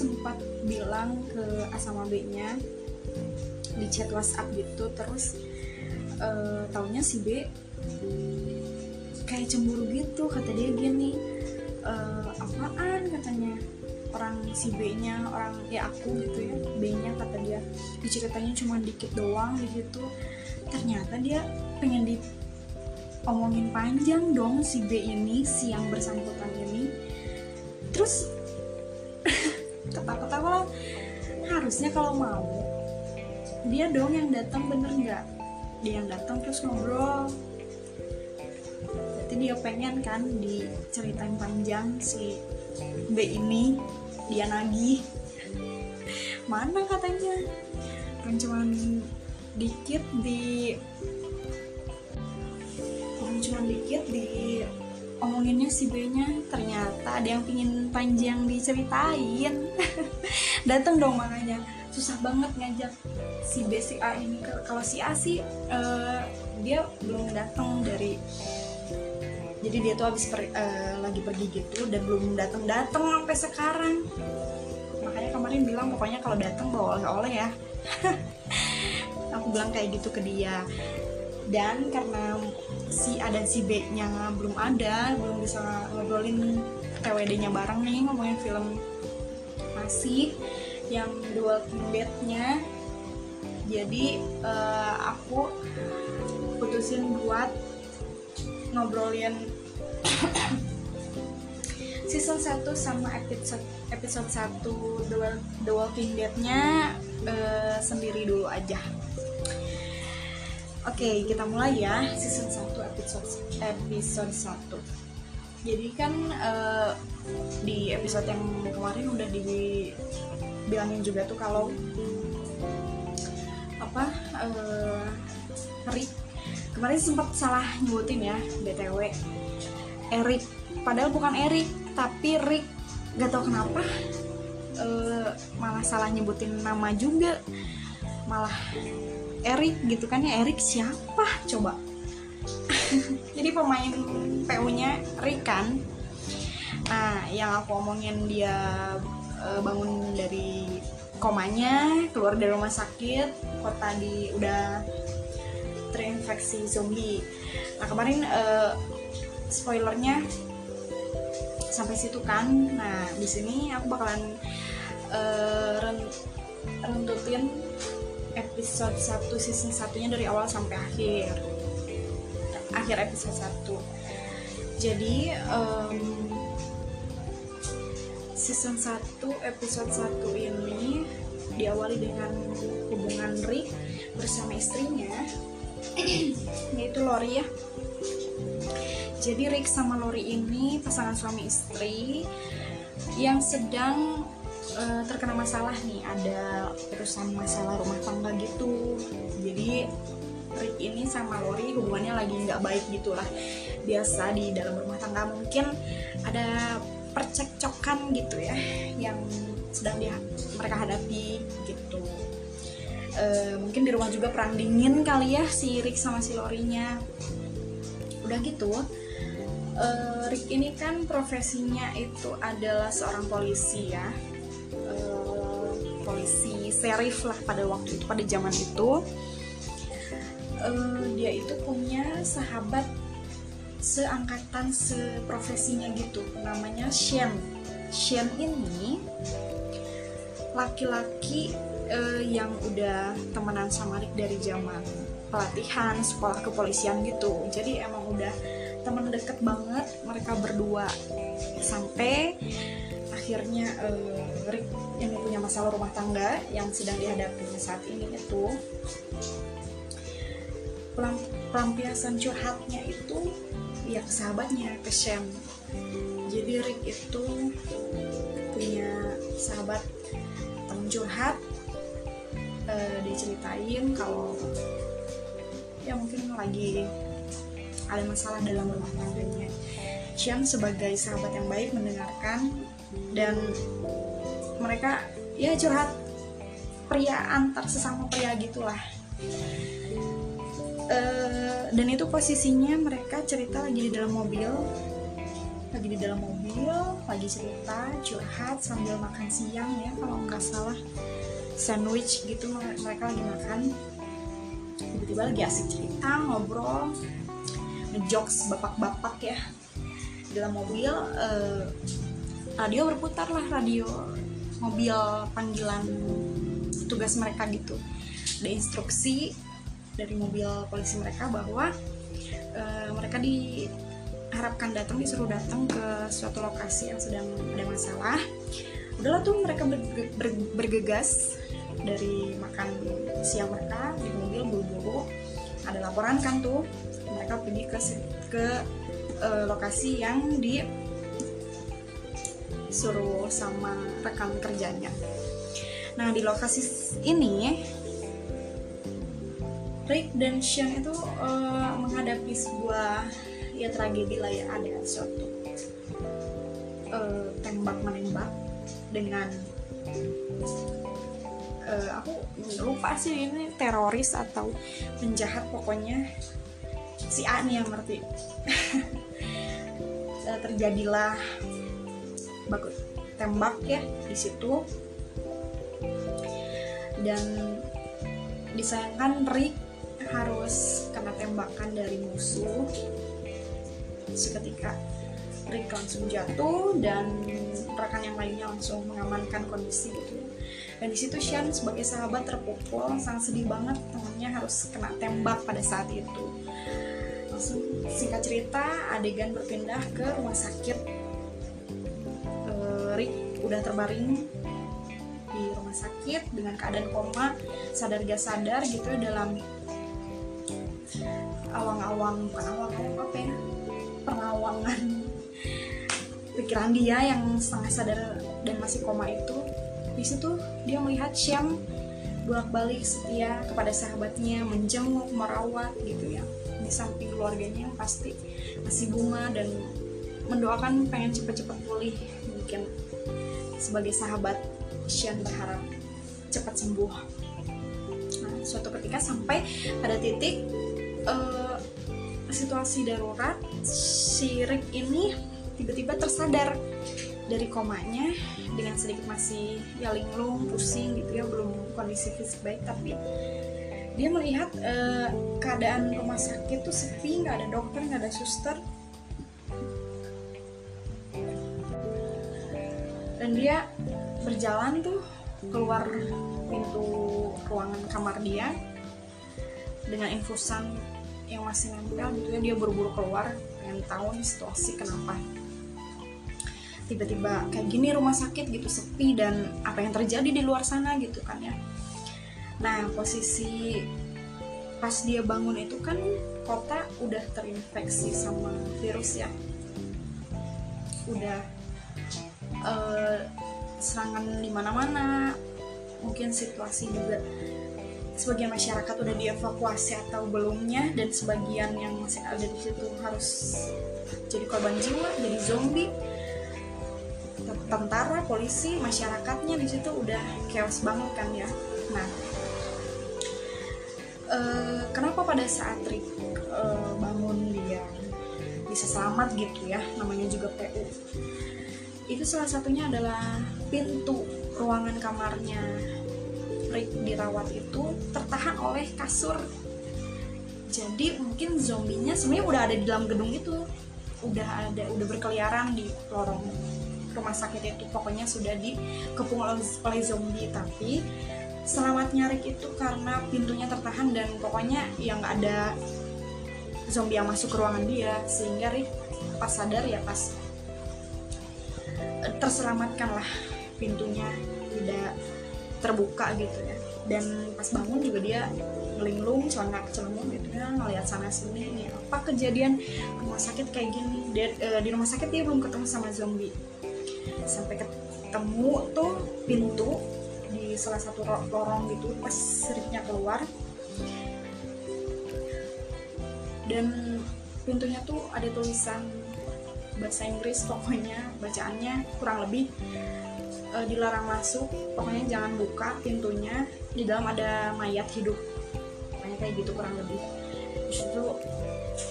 sempat bilang ke A sama B nya di chat WhatsApp gitu terus uh, taunya si B kayak cemburu gitu kata dia gini uh, apaan? katanya. Orang si B nya orang ya aku gitu ya B nya kata dia. Diceritanya cuma dikit doang gitu. Ternyata dia pengen di omongin panjang dong si B ini si yang bersangkutan ini. Terus harusnya kalau mau dia dong yang datang bener nggak? Dia yang datang terus ngobrol. Berarti dia pengen kan diceritain panjang si B ini. Dia nagih. Mana katanya? Kan cuman dikit di kan cuman dikit di omonginnya si B nya ternyata ada yang pingin panjang diceritain. Datang dong makanya susah banget ngajak si B si A ini. Kalau si A sih uh, dia belum datang dari jadi dia tuh habis per, uh, lagi pergi gitu dan belum datang datang sampai sekarang. Makanya kemarin bilang pokoknya kalau datang bawa oleh-oleh ya. Aku bilang kayak gitu ke dia. Dan karena si A dan si B nya belum ada belum bisa ngobrolin TWD nya bareng nih ngomongin film masih yang dual king nya jadi uh, aku putusin buat ngobrolin season 1 sama episode episode 1 The, The Walking Dead-nya uh, sendiri dulu aja Oke, okay, kita mulai ya season 1 episode episode 1. Jadi kan uh, di episode yang kemarin udah dibilangin juga tuh kalau apa uh, Rick kemarin sempat salah nyebutin ya BTW Erik padahal bukan Erik tapi Rick. Gak tau kenapa uh, malah salah nyebutin nama juga. Malah Erik gitu kan ya Erik siapa? Coba. Jadi pemain PU nya Rick kan? Nah yang aku omongin dia uh, bangun dari komanya keluar dari rumah sakit kota di udah terinfeksi zombie. Nah kemarin uh, spoilernya sampai situ kan? Nah di sini aku bakalan uh, rentutin episode 1 season satunya dari awal sampai akhir. Akhir episode 1 jadi um, season 1 episode 1 ini diawali dengan hubungan Rick bersama istrinya yaitu Lori ya. Jadi Rick sama Lori ini pasangan suami istri yang sedang uh, terkena masalah nih ada urusan masalah rumah tangga gitu. Jadi Rick ini sama Lori hubungannya lagi nggak baik gitulah. Biasa di dalam rumah tangga mungkin ada percekcokan gitu ya yang sedang dia mereka hadapi gitu. E, mungkin di rumah juga perang dingin kali ya si Rick sama si Lorinya. Udah gitu e, Rick ini kan profesinya itu adalah seorang polisi ya. Polisi serif lah pada waktu itu pada zaman itu. Uh, dia itu punya sahabat seangkatan seprofesinya gitu. Namanya Shen Shen ini laki-laki uh, yang udah temenan sama Rick dari zaman pelatihan sekolah kepolisian gitu. Jadi emang udah teman deket banget mereka berdua. Sampai akhirnya uh, Rick yang punya masalah rumah tangga yang sedang dihadapi saat ini itu pelampiasan curhatnya itu ya ke sahabatnya ke Shem jadi Rick itu punya sahabat temen curhat uh, diceritain kalau ya mungkin lagi ada masalah dalam rumah tangganya. Shem sebagai sahabat yang baik mendengarkan dan mereka ya curhat pria antar sesama pria gitulah uh, dan itu posisinya mereka cerita lagi di dalam mobil. Lagi di dalam mobil lagi cerita curhat sambil makan siang ya kalau nggak salah. Sandwich gitu mereka lagi makan. Tiba-tiba lagi asik cerita ngobrol ngejokes bapak-bapak ya. Dalam mobil uh, radio berputar lah radio mobil panggilan tugas mereka gitu. Ada instruksi dari mobil polisi mereka bahwa uh, mereka diharapkan datang disuruh datang ke suatu lokasi yang sedang ada masalah udahlah tuh mereka bergegas dari makan siang mereka di mobil buru-buru ada laporan kan tuh mereka pergi ke ke uh, lokasi yang di suruh sama rekan kerjanya. Nah di lokasi ini Rick dan Sean itu uh, menghadapi sebuah ya tragedi lah ya ada suatu uh, tembak menembak dengan uh, aku lupa sih ini teroris atau penjahat pokoknya. Si A nih yang ngerti. Terjadilah baku tembak ya di situ. Dan disayangkan Rick harus kena tembakan dari musuh seketika Rick langsung jatuh dan rekan yang lainnya langsung mengamankan kondisi gitu dan di situ Sean sebagai sahabat terpukul sangat sedih banget temannya harus kena tembak pada saat itu. Langsung singkat cerita adegan berpindah ke rumah sakit. Uh, Rick udah terbaring di rumah sakit dengan keadaan koma sadar gak sadar gitu dalam awang-awang bukan awang-awang apa ya? Pengawangan pikiran dia yang setengah sadar dan masih koma itu. Di situ dia melihat Syam bolak-balik setia kepada sahabatnya menjenguk merawat gitu ya. Di samping keluarganya yang pasti masih bunga dan mendoakan pengen cepet-cepet pulih mungkin sebagai sahabat Sean berharap cepat sembuh. Nah, suatu ketika sampai pada titik uh, situasi darurat si Rick ini tiba-tiba tersadar dari komanya dengan sedikit masih ya linglung pusing gitu ya belum kondisi fisik baik tapi dia melihat uh, keadaan rumah sakit tuh sepi nggak ada dokter nggak ada suster. Dan dia berjalan tuh keluar pintu ruangan kamar dia dengan infusan yang masih nempel gitu ya dia buru-buru keluar pengen tahu nih situasi kenapa tiba-tiba kayak gini rumah sakit gitu sepi dan apa yang terjadi di luar sana gitu kan ya Nah, posisi pas dia bangun itu kan kota udah terinfeksi sama virus ya. Udah uh, serangan di mana-mana. Mungkin situasi juga sebagian masyarakat udah dievakuasi atau belumnya dan sebagian yang masih ada di situ harus jadi korban jiwa, jadi zombie tentara, polisi, masyarakatnya di situ udah chaos banget kan ya. Nah, uh, kenapa pada saat Rick uh, bangun dia bisa selamat gitu ya namanya juga PU itu salah satunya adalah pintu ruangan kamarnya dirawat itu tertahan oleh kasur. Jadi mungkin zombinya sebenarnya udah ada di dalam gedung itu. Udah ada udah berkeliaran di lorong rumah sakit itu. Pokoknya sudah dikepung oleh zombie. Tapi selamatnya Rick itu karena pintunya tertahan dan pokoknya yang nggak ada zombie yang masuk ke ruangan dia. Sehingga Rick pas sadar ya pas terselamatkan lah pintunya. Tidak terbuka gitu ya. Dan pas bangun juga dia melinglung celana celana gitu ya ngelihat sana sini ini apa kejadian rumah sakit kayak gini. Dia, uh, di rumah sakit dia belum ketemu sama zombie. Sampai ketemu tuh pintu di salah satu lorong gitu pas seripnya keluar. Dan pintunya tuh ada tulisan bahasa Inggris pokoknya bacaannya kurang lebih e, dilarang masuk. Pokoknya jangan buka pintunya di dalam ada mayat hidup. Pokoknya kayak gitu kurang lebih. Terus itu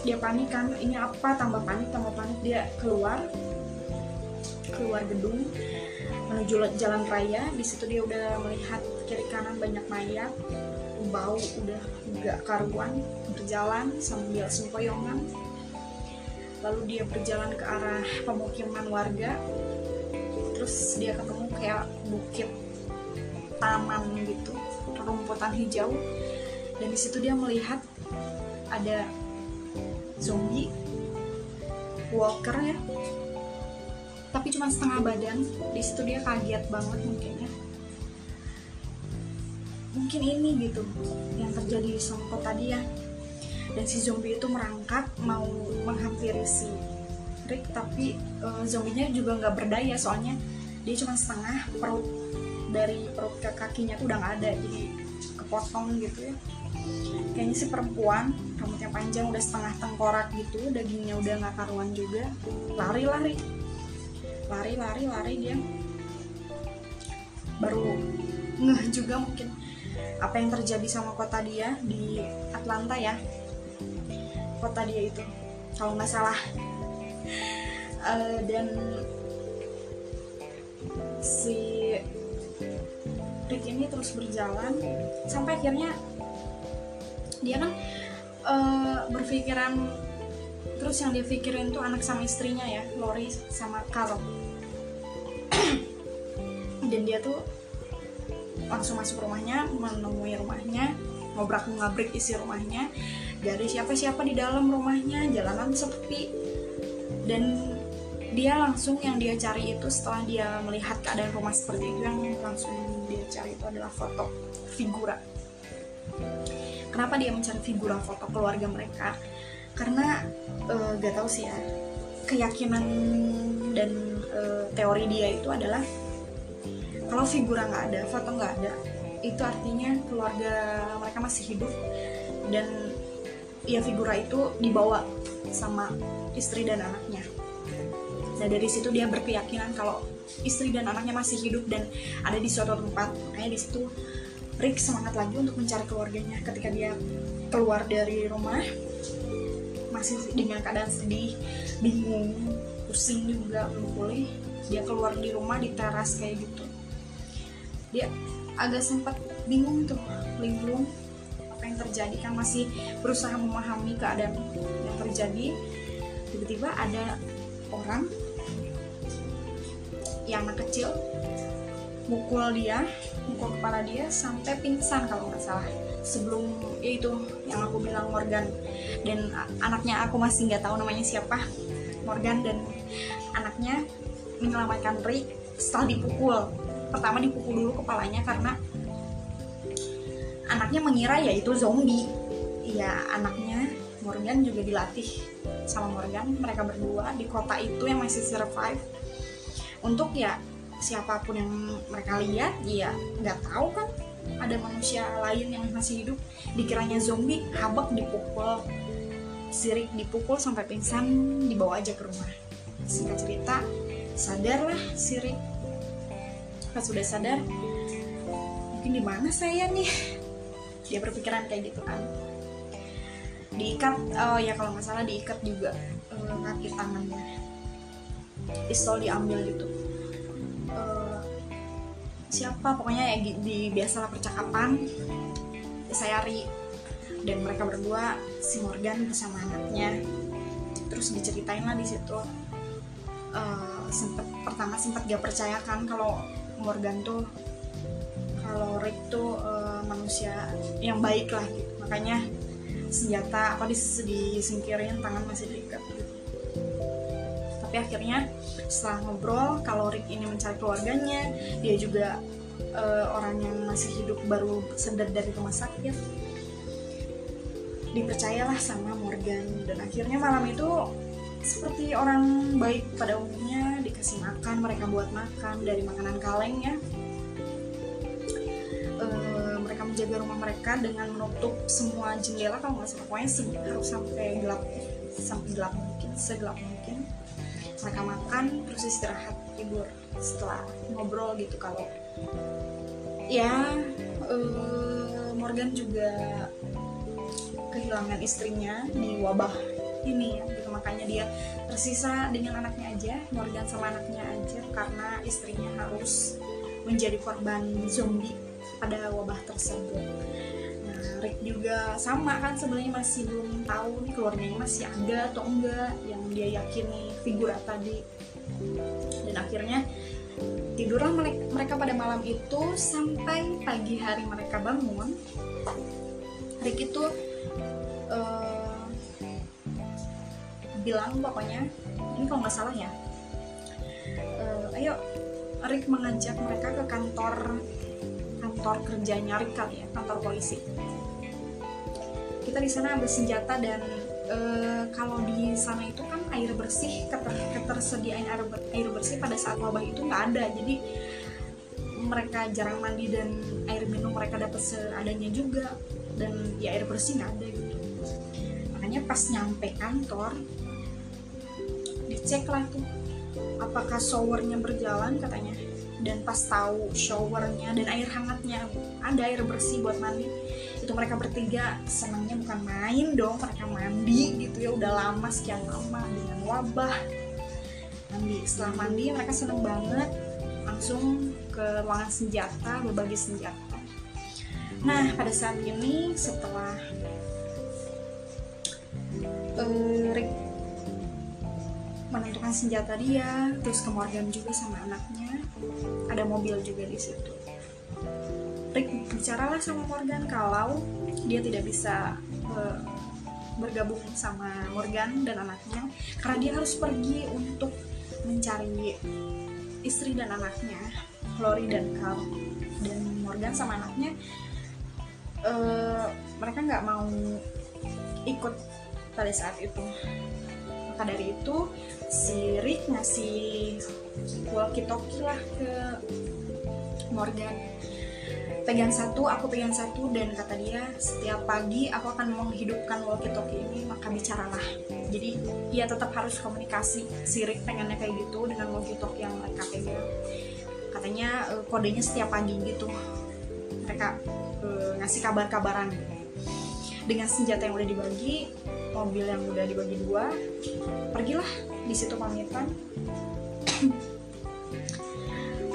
dia panik kan ini apa? Tambah panik tambah panik. Dia keluar keluar gedung menuju jalan raya. Di situ dia udah melihat kiri kanan banyak mayat bau udah gak karuan berjalan sambil sempoyongan lalu dia berjalan ke arah pemukiman warga. Terus dia ketemu kayak bukit taman gitu rumputan hijau. Dan di situ dia melihat ada zombie walker ya. Tapi cuma setengah badan. Di situ dia kaget banget mungkin ya mungkin ini gitu yang terjadi di Songkot tadi ya dan si zombie itu merangkak mau menghampiri si Rick tapi uh, zombinya juga nggak berdaya soalnya dia cuma setengah perut dari perut ke kakinya tuh udah nggak ada jadi kepotong gitu ya. Kayaknya si perempuan rambutnya panjang udah setengah tengkorak gitu dagingnya udah nggak karuan juga. Lari lari. Lari lari lari dia. Baru ngeh juga mungkin apa yang terjadi sama kota dia di Atlanta ya kota dia itu kalau nggak salah. Uh, dan si Rick ini terus berjalan sampai akhirnya dia kan uh, berpikiran terus yang dia pikirin tuh anak sama istrinya ya Lori sama Carl. Dan dia tuh langsung masuk rumahnya menemui rumahnya ngobrak ngabrik isi rumahnya ada siapa-siapa di dalam rumahnya jalanan sepi. Dan dia langsung yang dia cari itu setelah dia melihat keadaan rumah seperti itu yang langsung dia cari itu adalah foto figura. Kenapa dia mencari figura foto keluarga mereka? Karena uh, gak tahu sih ya keyakinan dan uh, teori dia itu adalah kalau figura nggak ada foto nggak ada itu artinya keluarga mereka masih hidup. Dan ya figura itu dibawa sama istri dan anaknya. Nah dari situ dia berkeyakinan kalau istri dan anaknya masih hidup dan ada di suatu tempat. Makanya di situ Rick semangat lagi untuk mencari keluarganya. Ketika dia keluar dari rumah masih dengan keadaan sedih bingung pusing juga belum boleh dia keluar di rumah di teras kayak gitu. Dia agak sempat bingung tuh linglung yang terjadi kan masih berusaha memahami keadaan yang terjadi. Tiba-tiba ada orang yang anak kecil mukul dia mukul kepala dia sampai pingsan kalau nggak salah sebelum ya itu yang aku bilang Morgan. Dan anaknya aku masih nggak tahu namanya siapa Morgan dan anaknya menyelamatkan Rick setelah dipukul. Pertama dipukul dulu kepalanya karena anaknya mengira ya itu zombie. Ya anaknya Morgan juga dilatih sama Morgan. Mereka berdua di kota itu yang masih survive. Untuk ya siapa pun yang mereka lihat ya nggak tahu kan. Ada manusia lain yang masih hidup. Dikiranya zombie habak dipukul. Sirik dipukul sampai pingsan dibawa aja ke rumah. Singkat cerita sadarlah sirik. Pas sudah sadar mungkin di mana saya nih dia berpikiran kayak gitu kan. Diikat oh ya kalau nggak salah diikat juga uh, kaki tangannya. Pistol diambil gitu. Uh, siapa pokoknya ya di, di biasalah percakapan saya Ri dan mereka berdua si Morgan bersama anaknya. Terus diceritain lah di situ. Uh, sempet pertama sempat gak percaya kan kalau Morgan tuh kalau Rick tuh uh, manusia yang baik lah gitu. Makanya senjata apa disingkirin tangan masih diikat gitu. Tapi akhirnya setelah ngobrol kalau Rick ini mencari keluarganya dia juga uh, orang yang masih hidup baru sadar dari rumah sakit dipercayalah sama Morgan. Dan akhirnya malam itu seperti orang baik pada umumnya dikasih makan mereka buat makan dari makanan kaleng ya menjaga rumah mereka dengan menutup semua jendela kalau nggak salah. Pokoknya harus sampai gelap sampai gelap mungkin segelap mungkin. Mereka makan terus istirahat tidur. Setelah ngobrol gitu kalau ya uh, Morgan juga kehilangan istrinya di wabah ini ya gitu. Makanya dia tersisa dengan anaknya aja Morgan sama anaknya aja karena istrinya harus menjadi korban zombie pada wabah tersebut. Nah Rick juga sama kan sebenarnya masih belum tahu nih keluarganya masih ada atau enggak yang dia yakini figura tadi. Dan akhirnya tidurlah mereka pada malam itu sampai pagi hari mereka bangun. Rick itu uh, bilang pokoknya ini kalau nggak salah ya uh, ayo Rick mengajak mereka ke kantor kantor kerjanya Rick kali ya kantor polisi. Kita di sana ambil senjata dan uh, kalau di sana itu kan air bersih keter ketersediaan air, air bersih pada saat wabah itu nggak ada. Jadi mereka jarang mandi dan air minum mereka dapat seadanya juga dan ya air bersih nggak ada gitu. Makanya pas nyampe kantor dicek lah tuh apakah showernya berjalan katanya dan pas tahu showernya dan air hangatnya ada air bersih buat mandi. Itu mereka bertiga senangnya bukan main dong mereka mandi gitu ya. Udah lama sekian lama dengan wabah. Mandi setelah mandi mereka seneng banget. Langsung ke ruangan senjata berbagi senjata. Nah pada saat ini setelah menentukan senjata dia terus ke Morgan juga sama anaknya. Ada mobil juga di situ. Rick bicaralah sama Morgan kalau dia tidak bisa uh, bergabung sama Morgan dan anaknya karena dia harus pergi untuk mencari istri dan anaknya Lori dan Carl. Dan Morgan sama anaknya uh, mereka nggak mau ikut pada saat itu maka dari itu si Rick ngasih walkie talkie lah ke Morgan. Pegang satu, aku pegang satu dan kata dia setiap pagi aku akan menghidupkan walkie talkie ini maka bicaralah. Jadi dia tetap harus komunikasi. Si Rick pengennya kayak gitu dengan walkie talkie yang mereka pegang. Katanya uh, kodenya setiap pagi gitu. Mereka uh, ngasih kabar-kabaran. Dengan senjata yang udah dibagi mobil yang udah dibagi dua pergilah di situ pamitan.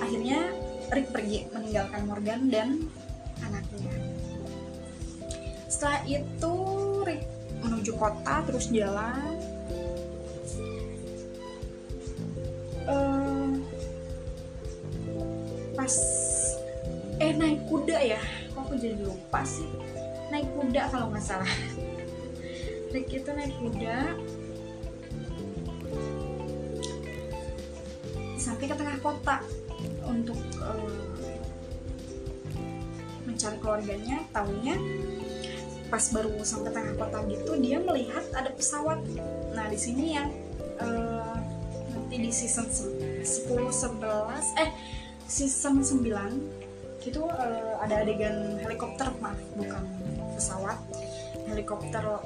Akhirnya Rick pergi meninggalkan Morgan dan anaknya. Setelah itu Rick menuju kota terus jalan. Uh, pas eh naik kuda ya? Kok aku jadi lupa sih? Naik kuda kalau nggak salah Rick itu naik kuda. Sampai ke tengah kota untuk uh, mencari keluarganya. Tahunya pas baru sampai tengah kota gitu dia melihat ada pesawat. Nah di sini yang uh, nanti di season 10 11 eh season 9 itu uh, ada adegan helikopter mah bukan pesawat helikopter uh,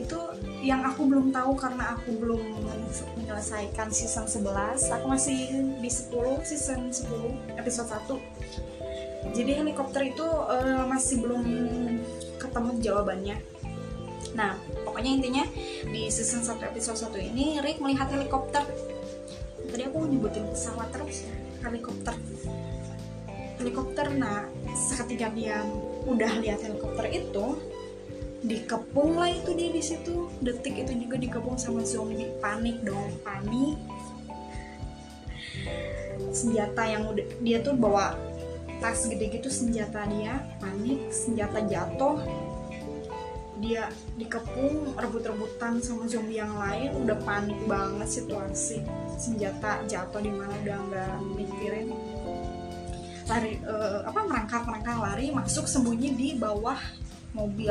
itu yang aku belum tahu karena aku belum menyelesaikan season 11 aku masih di 10 season 10 episode 1 jadi helikopter itu uh, masih belum ketemu jawabannya. Nah pokoknya intinya di season 1 episode 1 ini Rick melihat helikopter. Tadi aku nyebutin pesawat terus ya helikopter. Helikopter nah seketika dia udah lihat helikopter itu dikepung lah itu dia di situ. Detik itu juga dikepung sama zombie. Panik dong panik. Senjata yang udah dia tuh bawa tas gede gitu senjata dia. Panik senjata jatuh. Dia dikepung rebut-rebutan sama zombie yang lain. Udah panik banget situasi. Senjata jatuh di mana udah nggak mikirin lari uh, apa merangkak merangkak lari masuk sembunyi di bawah mobil.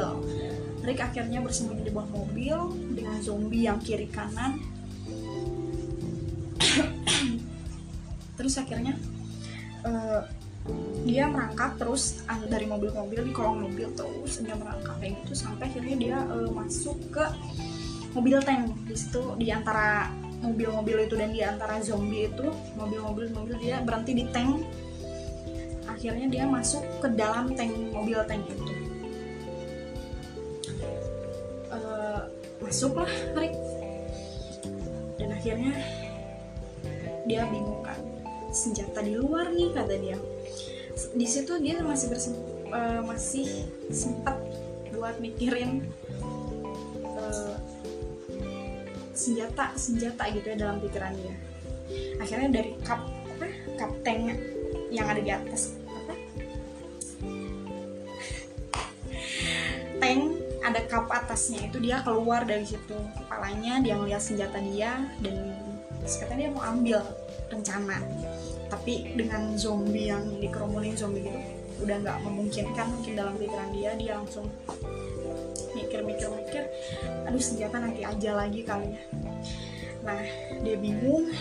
Rick akhirnya bersembunyi di bawah mobil dengan zombie yang kiri kanan. Terus akhirnya uh, dia merangkak terus dari mobil-mobil di kolong mobil terus dia merangkak kayak gitu sampai akhirnya dia uh, masuk ke mobil tank. Di situ di antara mobil-mobil itu dan di antara zombie itu mobil-mobil mobil dia berhenti di tank akhirnya dia masuk ke dalam tank mobil tank itu. Uh, masuklah Rick. Dan akhirnya dia bingung kan senjata di luar nih kata dia. Di situ dia masih bersem uh, masih sempat buat mikirin uh, senjata senjata gitu ya dalam pikiran dia. Akhirnya dari kap apa kapten yang ada di atas ada kap atasnya itu dia keluar dari situ. Kepalanya dia ngeliat senjata dia dan katanya dia mau ambil rencana. Tapi dengan zombie yang dikerumunin zombie gitu udah nggak memungkinkan mungkin dalam pikiran dia dia langsung mikir-mikir-mikir aduh senjata nanti aja lagi kali ya. Nah dia bingung.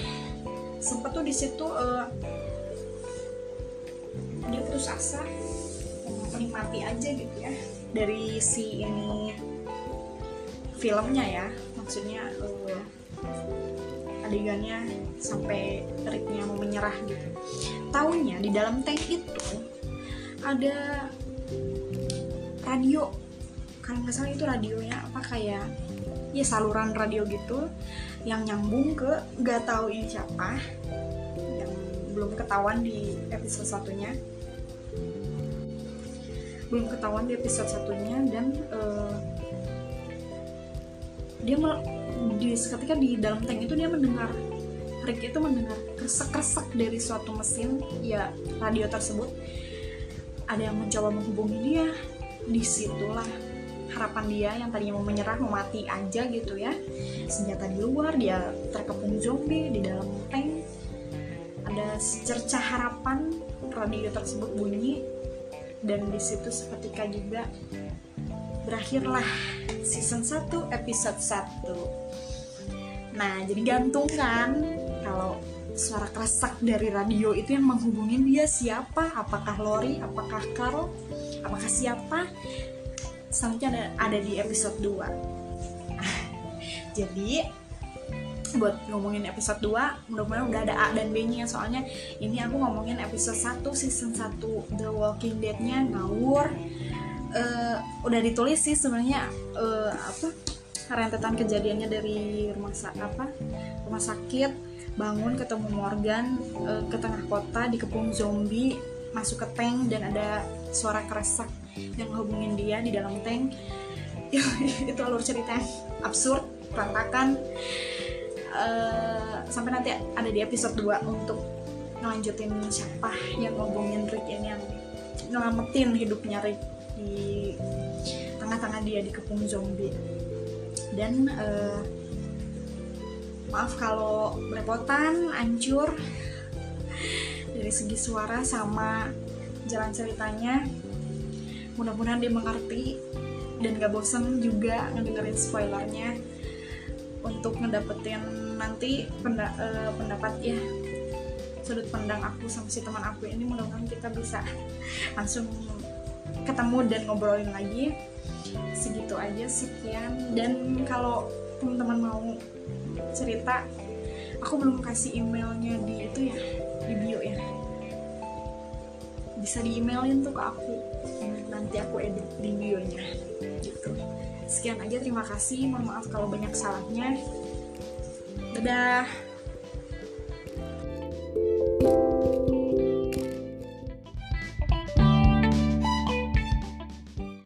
Sempet tuh di situ uh, dia terus asa menikmati aja gitu ya dari si ini filmnya ya. Maksudnya uh, adegannya sampai Ricknya mau menyerah gitu. Tahunya di dalam tank itu ada radio. Kalau nggak salah itu radionya apa kayak ya saluran radio gitu yang nyambung ke nggak tahu ini siapa yang belum ketahuan di episode satunya belum ketahuan di episode satunya dan uh, dia di ketika di dalam tank itu dia mendengar Rick itu mendengar kresek-kresek dari suatu mesin ya radio tersebut. Ada yang mencoba menghubungi dia di situlah harapan dia yang tadinya mau menyerah mau mati aja gitu ya. Senjata di luar dia terkepung zombie di dalam tank. Ada secercah harapan radio tersebut bunyi dan di situ seketika juga berakhirlah season 1 episode 1 nah jadi gantung kan kalau suara kresek dari radio itu yang menghubungin dia siapa? Apakah Lori? Apakah Carl? Apakah siapa? Selanjutnya ada, ada di episode 2 jadi buat ngomongin episode 2 mudah-mudahan udah ada A dan B nya soalnya ini aku ngomongin episode 1 season 1 The Walking Dead nya ngawur. Uh, udah ditulis sih sebenarnya uh, apa rentetan kejadiannya dari rumah sakit apa rumah sakit. Bangun ketemu Morgan uh, ke tengah kota dikepung zombie masuk ke tank dan ada suara keresak yang hubungin dia di dalam tank. Itu alur cerita absurd berantakan uh, sampai nanti ada di episode 2 untuk ngelanjutin siapa yang ngobongin Rick ini yang ngelamatin hidupnya Rick di tengah-tengah dia dikepung zombie. Dan uh, maaf kalau belepotan hancur. Dari segi suara sama jalan ceritanya. Mudah-mudahan dia mengerti dan gak bosen juga ngedengerin spoilernya untuk ngedapetin nanti penda, uh, pendapat ya sudut pandang aku sama si teman aku ini. Mudah-mudahan kita bisa langsung ketemu dan ngobrolin lagi. Segitu aja sekian. Dan kalau teman-teman mau cerita aku belum kasih emailnya di itu ya di bio ya. Bisa di emailin tuh ke aku. Nanti aku edit di bionya. Gitu sekian aja terima kasih. Mohon maaf kalau banyak salahnya. Dadah